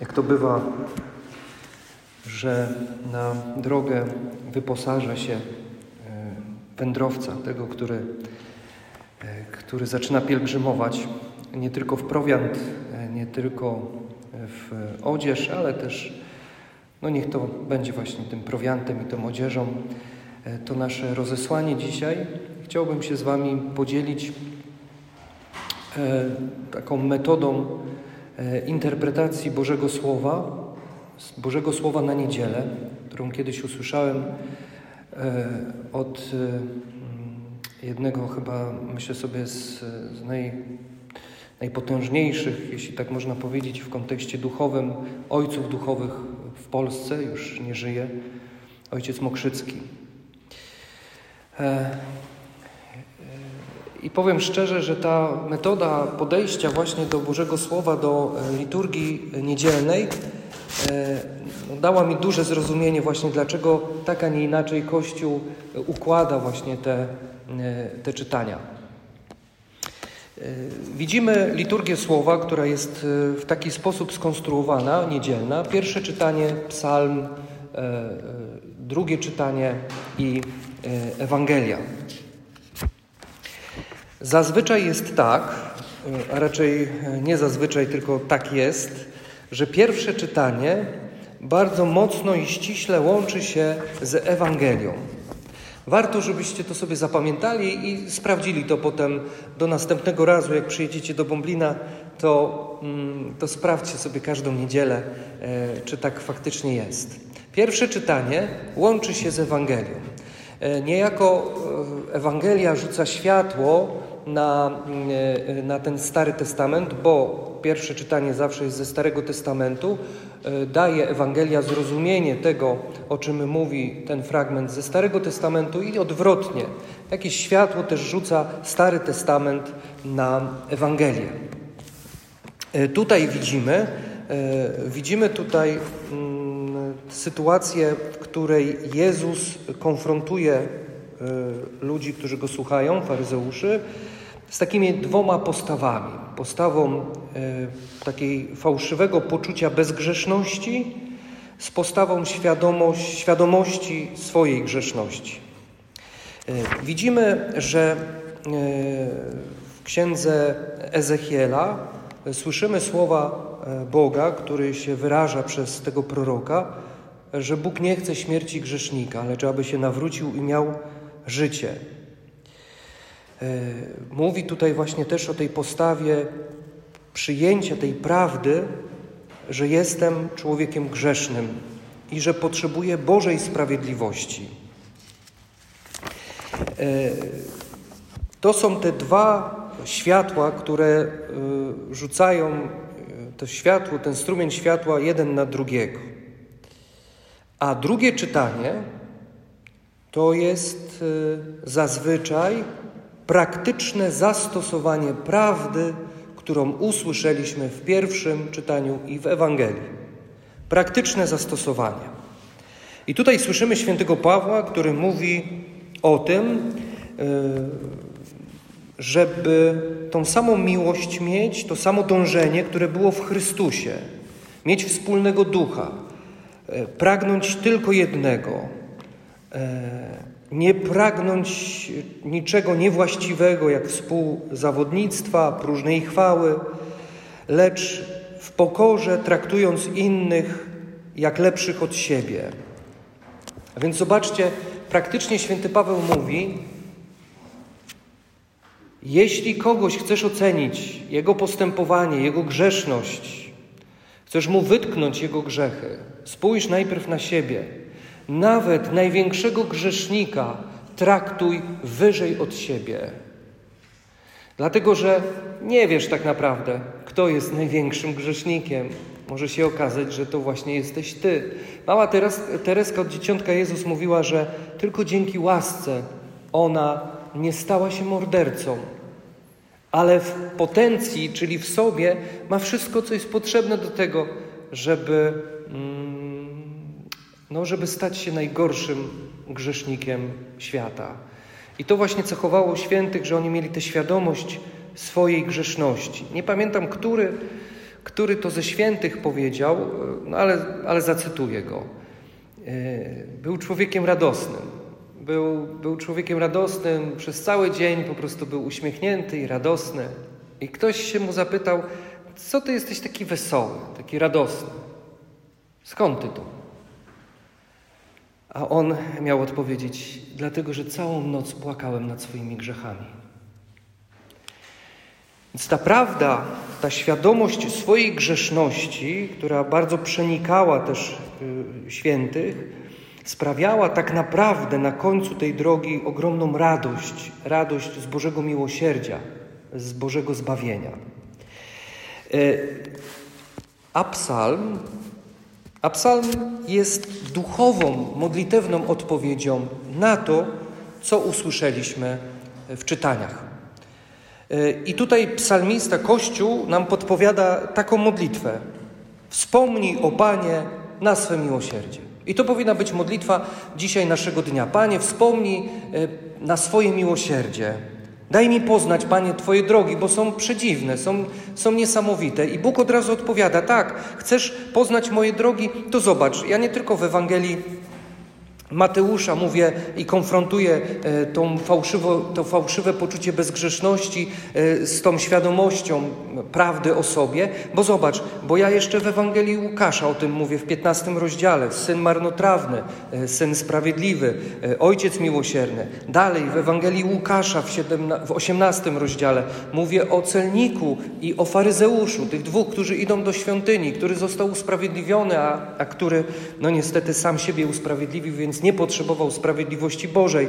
Jak to bywa, że na drogę wyposaża się e, wędrowca, tego, który, e, który zaczyna pielgrzymować nie tylko w prowiant, e, nie tylko w odzież, ale też, no niech to będzie właśnie tym prowiantem i tą odzieżą, to nasze rozesłanie dzisiaj. Chciałbym się z Wami podzielić taką metodą interpretacji Bożego Słowa, Bożego Słowa na niedzielę, którą kiedyś usłyszałem e, od e, jednego chyba, myślę sobie, z, z naj, najpotężniejszych, jeśli tak można powiedzieć, w kontekście duchowym, ojców duchowych w Polsce, już nie żyje, ojciec Mokrzycki. E, I powiem szczerze, że ta metoda podejścia właśnie do Bożego Słowa, do liturgii niedzielnej, E, no, dała mi duże zrozumienie właśnie, dlaczego tak, a nie inaczej Kościół układa właśnie te, e, te czytania. E, widzimy liturgię słowa, która jest w taki sposób skonstruowana, niedzielna. Pierwsze czytanie, psalm, drugie czytanie i Ewangelia. Zazwyczaj jest tak, a raczej nie zazwyczaj, tylko tak jest, że pierwsze czytanie bardzo mocno i ściśle łączy się z Ewangelią. Warto, żebyście to sobie zapamiętali i sprawdzili to potem do następnego razu, jak przyjedziecie do Bąblina, to, mm, to sprawdźcie sobie każdą niedzielę, e, czy tak faktycznie jest. Pierwsze czytanie łączy się z Ewangelią. E, niejako e, Ewangelia rzuca światło na, na ten Stary Testament, bo pierwsze czytanie zawsze jest ze Starego Testamentu, e, daje Ewangelia zrozumienie tego, o czym mówi ten fragment ze Starego Testamentu i odwrotnie. Jakieś światło też rzuca Stary Testament na Ewangelię. E, tutaj widzimy, e, widzimy tutaj mm, sytuację, w której Jezus konfrontuje ludzi, którzy go słuchają, faryzeuszy, z takimi dwoma postawami. Postawą e, takiej fałszywego poczucia bezgrzeszności z postawą świadomość, świadomości swojej grzeszności. E, widzimy, że e, w księdze Ezechiela słyszymy słowa e, Boga, który się wyraża przez tego proroka, że Bóg nie chce śmierci grzesznika, lecz aby się nawrócił i miał życie. E, mówi tutaj właśnie też o tej postawie przyjęcia tej prawdy, że jestem człowiekiem grzesznym i że potrzebuję Bożej sprawiedliwości. E, to są te dwa światła, które e, rzucają to światło, ten strumień światła jeden na drugiego. A drugie czytanie to jest zazwyczaj praktyczne zastosowanie prawdy, którą usłyszeliśmy w pierwszym czytaniu i w Ewangelii. Praktyczne zastosowanie. I tutaj słyszymy świętego Pawła, który mówi o tym, e, żeby tą samą miłość mieć, to samo dążenie, które było w Chrystusie, mieć wspólnego ducha, e, pragnąć tylko jednego, e, nie pragnąć niczego niewłaściwego, jak współzawodnictwa, próżnej chwały, lecz w pokorze traktując innych jak lepszych od siebie. A więc zobaczcie, praktycznie święty Paweł mówi: Jeśli kogoś chcesz ocenić, jego postępowanie, jego grzeszność, chcesz mu wytknąć jego grzechy, spójrz najpierw na siebie nawet największego grzesznika traktuj wyżej od siebie. Dlatego, że nie wiesz tak naprawdę, kto jest największym grzesznikiem. Może się okazać, że to właśnie jesteś ty. Mała Teres, Tereska od Dzieciątka Jezus mówiła, że tylko dzięki łasce ona nie stała się mordercą, ale w potencji, czyli w sobie, ma wszystko, co jest potrzebne do tego, żeby. No, żeby stać się najgorszym grzesznikiem świata. I to właśnie cechowało świętych, że oni mieli tę świadomość swojej grzeszności. Nie pamiętam, który, który to ze świętych powiedział, no ale, ale zacytuję go. Był człowiekiem radosnym. Był, był człowiekiem radosnym, przez cały dzień po prostu był uśmiechnięty i radosny. I ktoś się mu zapytał, co ty jesteś taki wesoły, taki radosny? Skąd ty to? A on miał odpowiedzieć: Dlatego, że całą noc płakałem nad swoimi grzechami. Więc ta prawda, ta świadomość swojej grzeszności, która bardzo przenikała też y, świętych, sprawiała tak naprawdę na końcu tej drogi ogromną radość, radość z Bożego miłosierdzia, z Bożego zbawienia. Y, a a psalm jest duchową, modlitewną odpowiedzią na to, co usłyszeliśmy w czytaniach. I tutaj psalmista, Kościół nam podpowiada taką modlitwę. Wspomnij o Panie na swe miłosierdzie. I to powinna być modlitwa dzisiaj naszego dnia. Panie, wspomnij e, na swoje miłosierdzie. Daj mi poznać, Panie, Twoje drogi, bo są przedziwne, są, są niesamowite. I Bóg od razu odpowiada: Tak, chcesz poznać moje drogi? To zobacz. Ja nie tylko w Ewangelii Mateusza mówię i konfrontuję e, tą fałszywo, to fałszywe poczucie bezgrzeszności e, z tą świadomością prawdy o sobie, bo zobacz, bo ja jeszcze w Ewangelii Łukasza o tym mówię w 15 rozdziale, syn marnotrawny, e, syn sprawiedliwy, ojciec miłosierny. Dalej w Ewangelii Łukasza w, 17, w 18 rozdziale mówię o celniku i o faryzeuszu, tych dwóch, którzy idą do świątyni, który został usprawiedliwiony, a, a który no niestety sam siebie usprawiedliwił, więc nie potrzebował sprawiedliwości Bożej.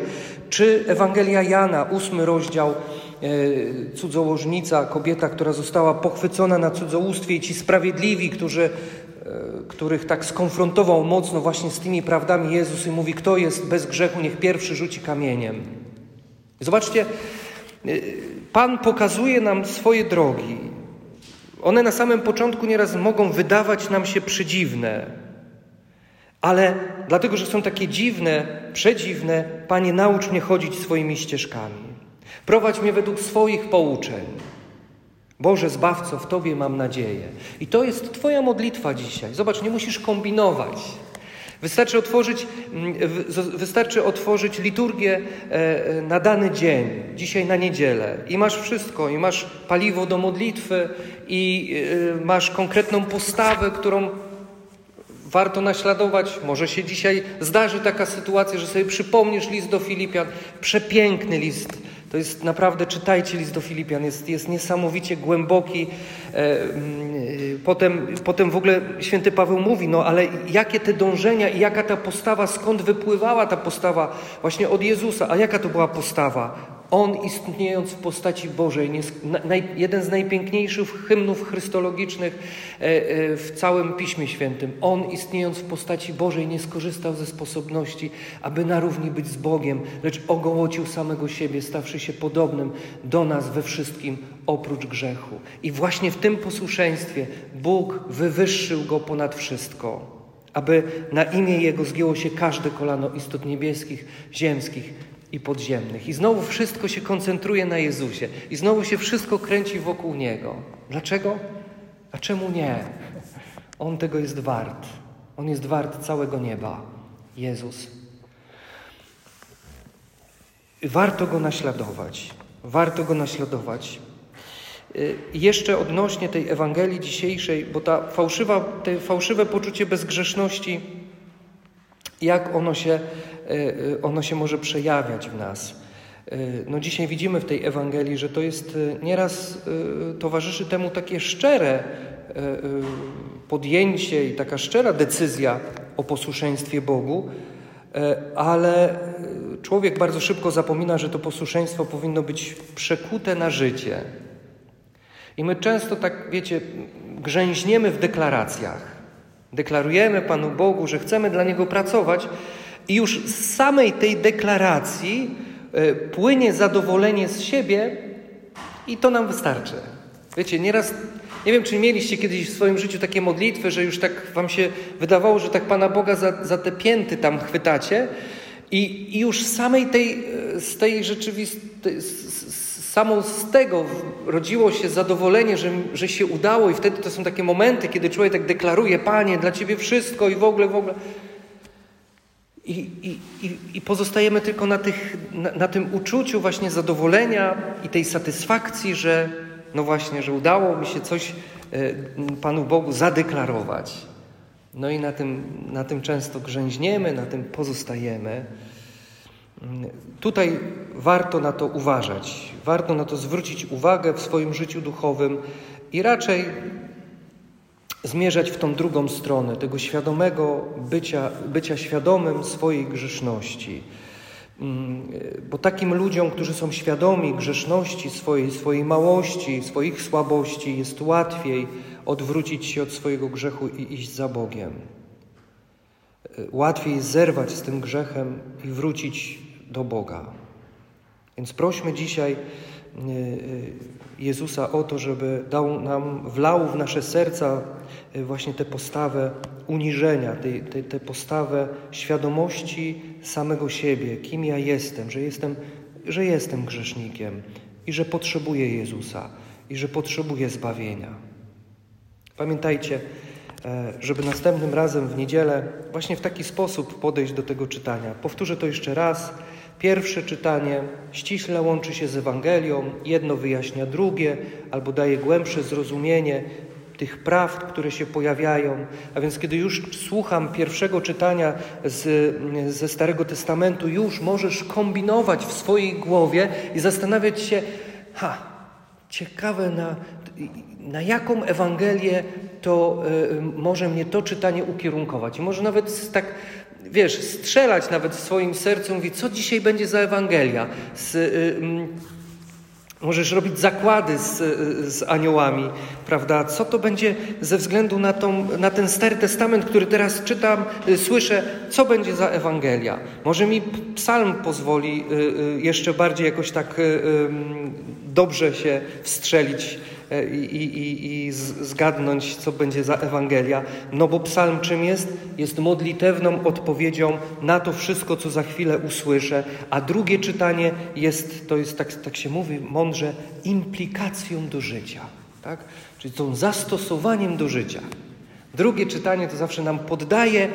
Czy Ewangelia Jana, ósmy rozdział, e, cudzołożnica, kobieta, która została pochwycona na cudzołóstwie i ci sprawiedliwi, którzy, e, których tak skonfrontował mocno właśnie z tymi prawdami Jezus i mówi, kto jest bez grzechu, niech pierwszy rzuci kamieniem. Zobaczcie, e, Pan pokazuje nam swoje drogi. One na samym początku nieraz mogą wydawać nam się przedziwne, ale dlatego, że są takie dziwne, przedziwne, Panie, naucz mnie chodzić swoimi ścieżkami. Prowadź mnie według swoich pouczeń. Boże, Zbawco, w Tobie mam nadzieję. I to jest Twoja modlitwa dzisiaj. Zobacz, nie musisz kombinować. Wystarczy otworzyć, mm, wystarczy otworzyć liturgię e, e, na dany dzień, dzisiaj na niedzielę i masz wszystko, i masz paliwo do modlitwy, i e, masz konkretną postawę, którą warto naśladować. Może się dzisiaj zdarzy taka sytuacja, że sobie przypomnisz list do Filipian. Przepiękny list. To jest naprawdę, czytajcie list do Filipian, jest, jest niesamowicie głęboki. E, mm, potem, potem w ogóle święty Paweł mówi, no ale jakie te dążenia i jaka ta postawa, skąd wypływała ta postawa właśnie od Jezusa, a jaka to była postawa? On istniejąc w postaci Bożej, jeden z najpiękniejszych hymnów chrystologicznych e, e, w całym Piśmie Świętym, On istniejąc w postaci Bożej nie skorzystał ze sposobności, aby na równi być z Bogiem, lecz ogołocił samego siebie, stawszy się podobnym do nas we wszystkim oprócz grzechu. I właśnie w tym posłuszeństwie Bóg wywyższył Go ponad wszystko aby na imię Jego zgięło się każde kolano istot niebieskich, ziemskich i podziemnych. I znowu wszystko się koncentruje na Jezusie. I znowu się wszystko kręci wokół Niego. Dlaczego? A czemu nie? On tego jest wart. On jest wart całego nieba. Jezus. Warto Go naśladować. Warto Go naśladować. Y, jeszcze odnośnie tej Ewangelii dzisiejszej, bo ta fałszywa, te fałszywe poczucie bezgrzeszności, jak ono się ono się może przejawiać w nas. E, no dzisiaj widzimy w tej Ewangelii, że to jest nieraz towarzyszy temu takie szczere podjęcie i taka szczera decyzja o posłuszeństwie Bogu, ale człowiek bardzo szybko zapomina, że to posłuszeństwo powinno być przekute na życie. I my często tak, wiecie, grzęźniemy w deklaracjach. Deklarujemy Panu Bogu, że chcemy dla Niego pracować, i już z samej tej deklaracji e, płynie zadowolenie z siebie i to nam wystarczy. Wiecie, nieraz, nie wiem, czy mieliście kiedyś w swoim życiu takie modlitwy, że już tak wam się wydawało, że tak Pana Boga za, za te pięty tam chwytacie i, i już z samej tej, e, z tej rzeczywistości, samo z tego rodziło się zadowolenie, że, że się udało, i wtedy to są takie momenty, kiedy człowiek tak deklaruje: Panie, dla Ciebie wszystko i w ogóle, w ogóle. I, i, i pozostajemy tylko na, tych, na, na tym uczuciu właśnie zadowolenia i tej satysfakcji, że no właśnie, że udało mi się coś e, Panu Bogu zadeklarować. No i na tym, na tym często grzęźniemy, na tym pozostajemy. Tutaj warto na to uważać, warto na to zwrócić uwagę w swoim życiu duchowym i raczej zmierzać w tą drugą stronę, tego świadomego bycia, bycia świadomym swojej grzeszności. Mm, bo takim ludziom, którzy są świadomi grzeszności swojej, swojej małości, swoich słabości, jest łatwiej odwrócić się od swojego grzechu i iść za Bogiem. Łatwiej zerwać z tym grzechem i wrócić do Boga. Więc prośmy dzisiaj Jezusa o to, żeby dał nam, wlał w nasze serca e, właśnie tę postawę uniżenia, tę postawę świadomości samego siebie, kim ja jestem, że jestem, że jestem grzesznikiem i że potrzebuję Jezusa i że potrzebuję zbawienia. Pamiętajcie, żeby następnym razem w niedzielę właśnie w taki sposób podejść do tego czytania. Powtórzę to jeszcze raz. Pierwsze czytanie ściśle łączy się z Ewangelią, jedno wyjaśnia drugie, albo daje głębsze zrozumienie tych prawd, które się pojawiają. A więc, kiedy już słucham pierwszego czytania z, ze Starego Testamentu, już możesz kombinować w swojej głowie i zastanawiać się, ha, ciekawe na, na jaką Ewangelię to y, może mnie to czytanie ukierunkować. I może nawet tak wiesz, strzelać nawet w swoim sercu, mówić, co dzisiaj będzie za Ewangelia. Z, y, y, możesz robić zakłady z, y, z aniołami, prawda? Co to będzie ze względu na, tą, na ten Stary Testament, który teraz czytam, y, słyszę, co będzie za Ewangelia. Może mi psalm pozwoli y, jeszcze bardziej jakoś tak dobrze się wstrzelić i, i, i zgadnąć, co będzie za Ewangelia. No bo psalm czym jest? Jest modlitewną odpowiedzią na to wszystko, co za chwilę usłyszę, a drugie czytanie jest, to jest, tak, tak się mówi mądrze, implikacją do życia. Tak? Czyli tą zastosowaniem do życia. Drugie czytanie to zawsze nam poddaje,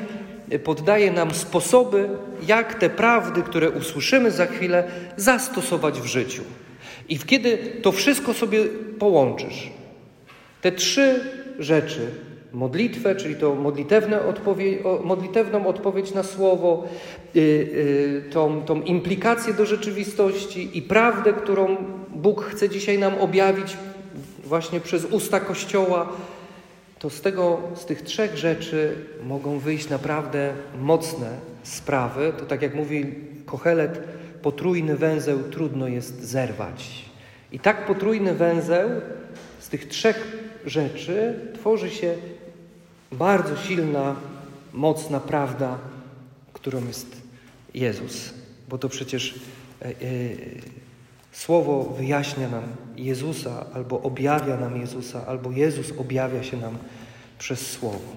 poddaje nam sposoby, jak te prawdy, które usłyszymy za chwilę, zastosować w życiu. I kiedy to wszystko sobie połączysz, te trzy rzeczy, modlitwę, czyli to modlitewne odpowie modlitewną odpowiedź na słowo, yy, yy, tą, tą implikację do rzeczywistości i prawdę, którą Bóg chce dzisiaj nam objawić właśnie przez usta Kościoła, to z, tego, z tych trzech rzeczy mogą wyjść naprawdę mocne sprawy. To tak jak mówi Kochelet, potrójny węzeł trudno jest zerwać. I tak potrójny węzeł z tych trzech rzeczy tworzy się bardzo silna, mocna prawda, którą jest Jezus. Bo to przecież e, e, Słowo wyjaśnia nam Jezusa, albo objawia nam Jezusa, albo Jezus objawia się nam przez Słowo.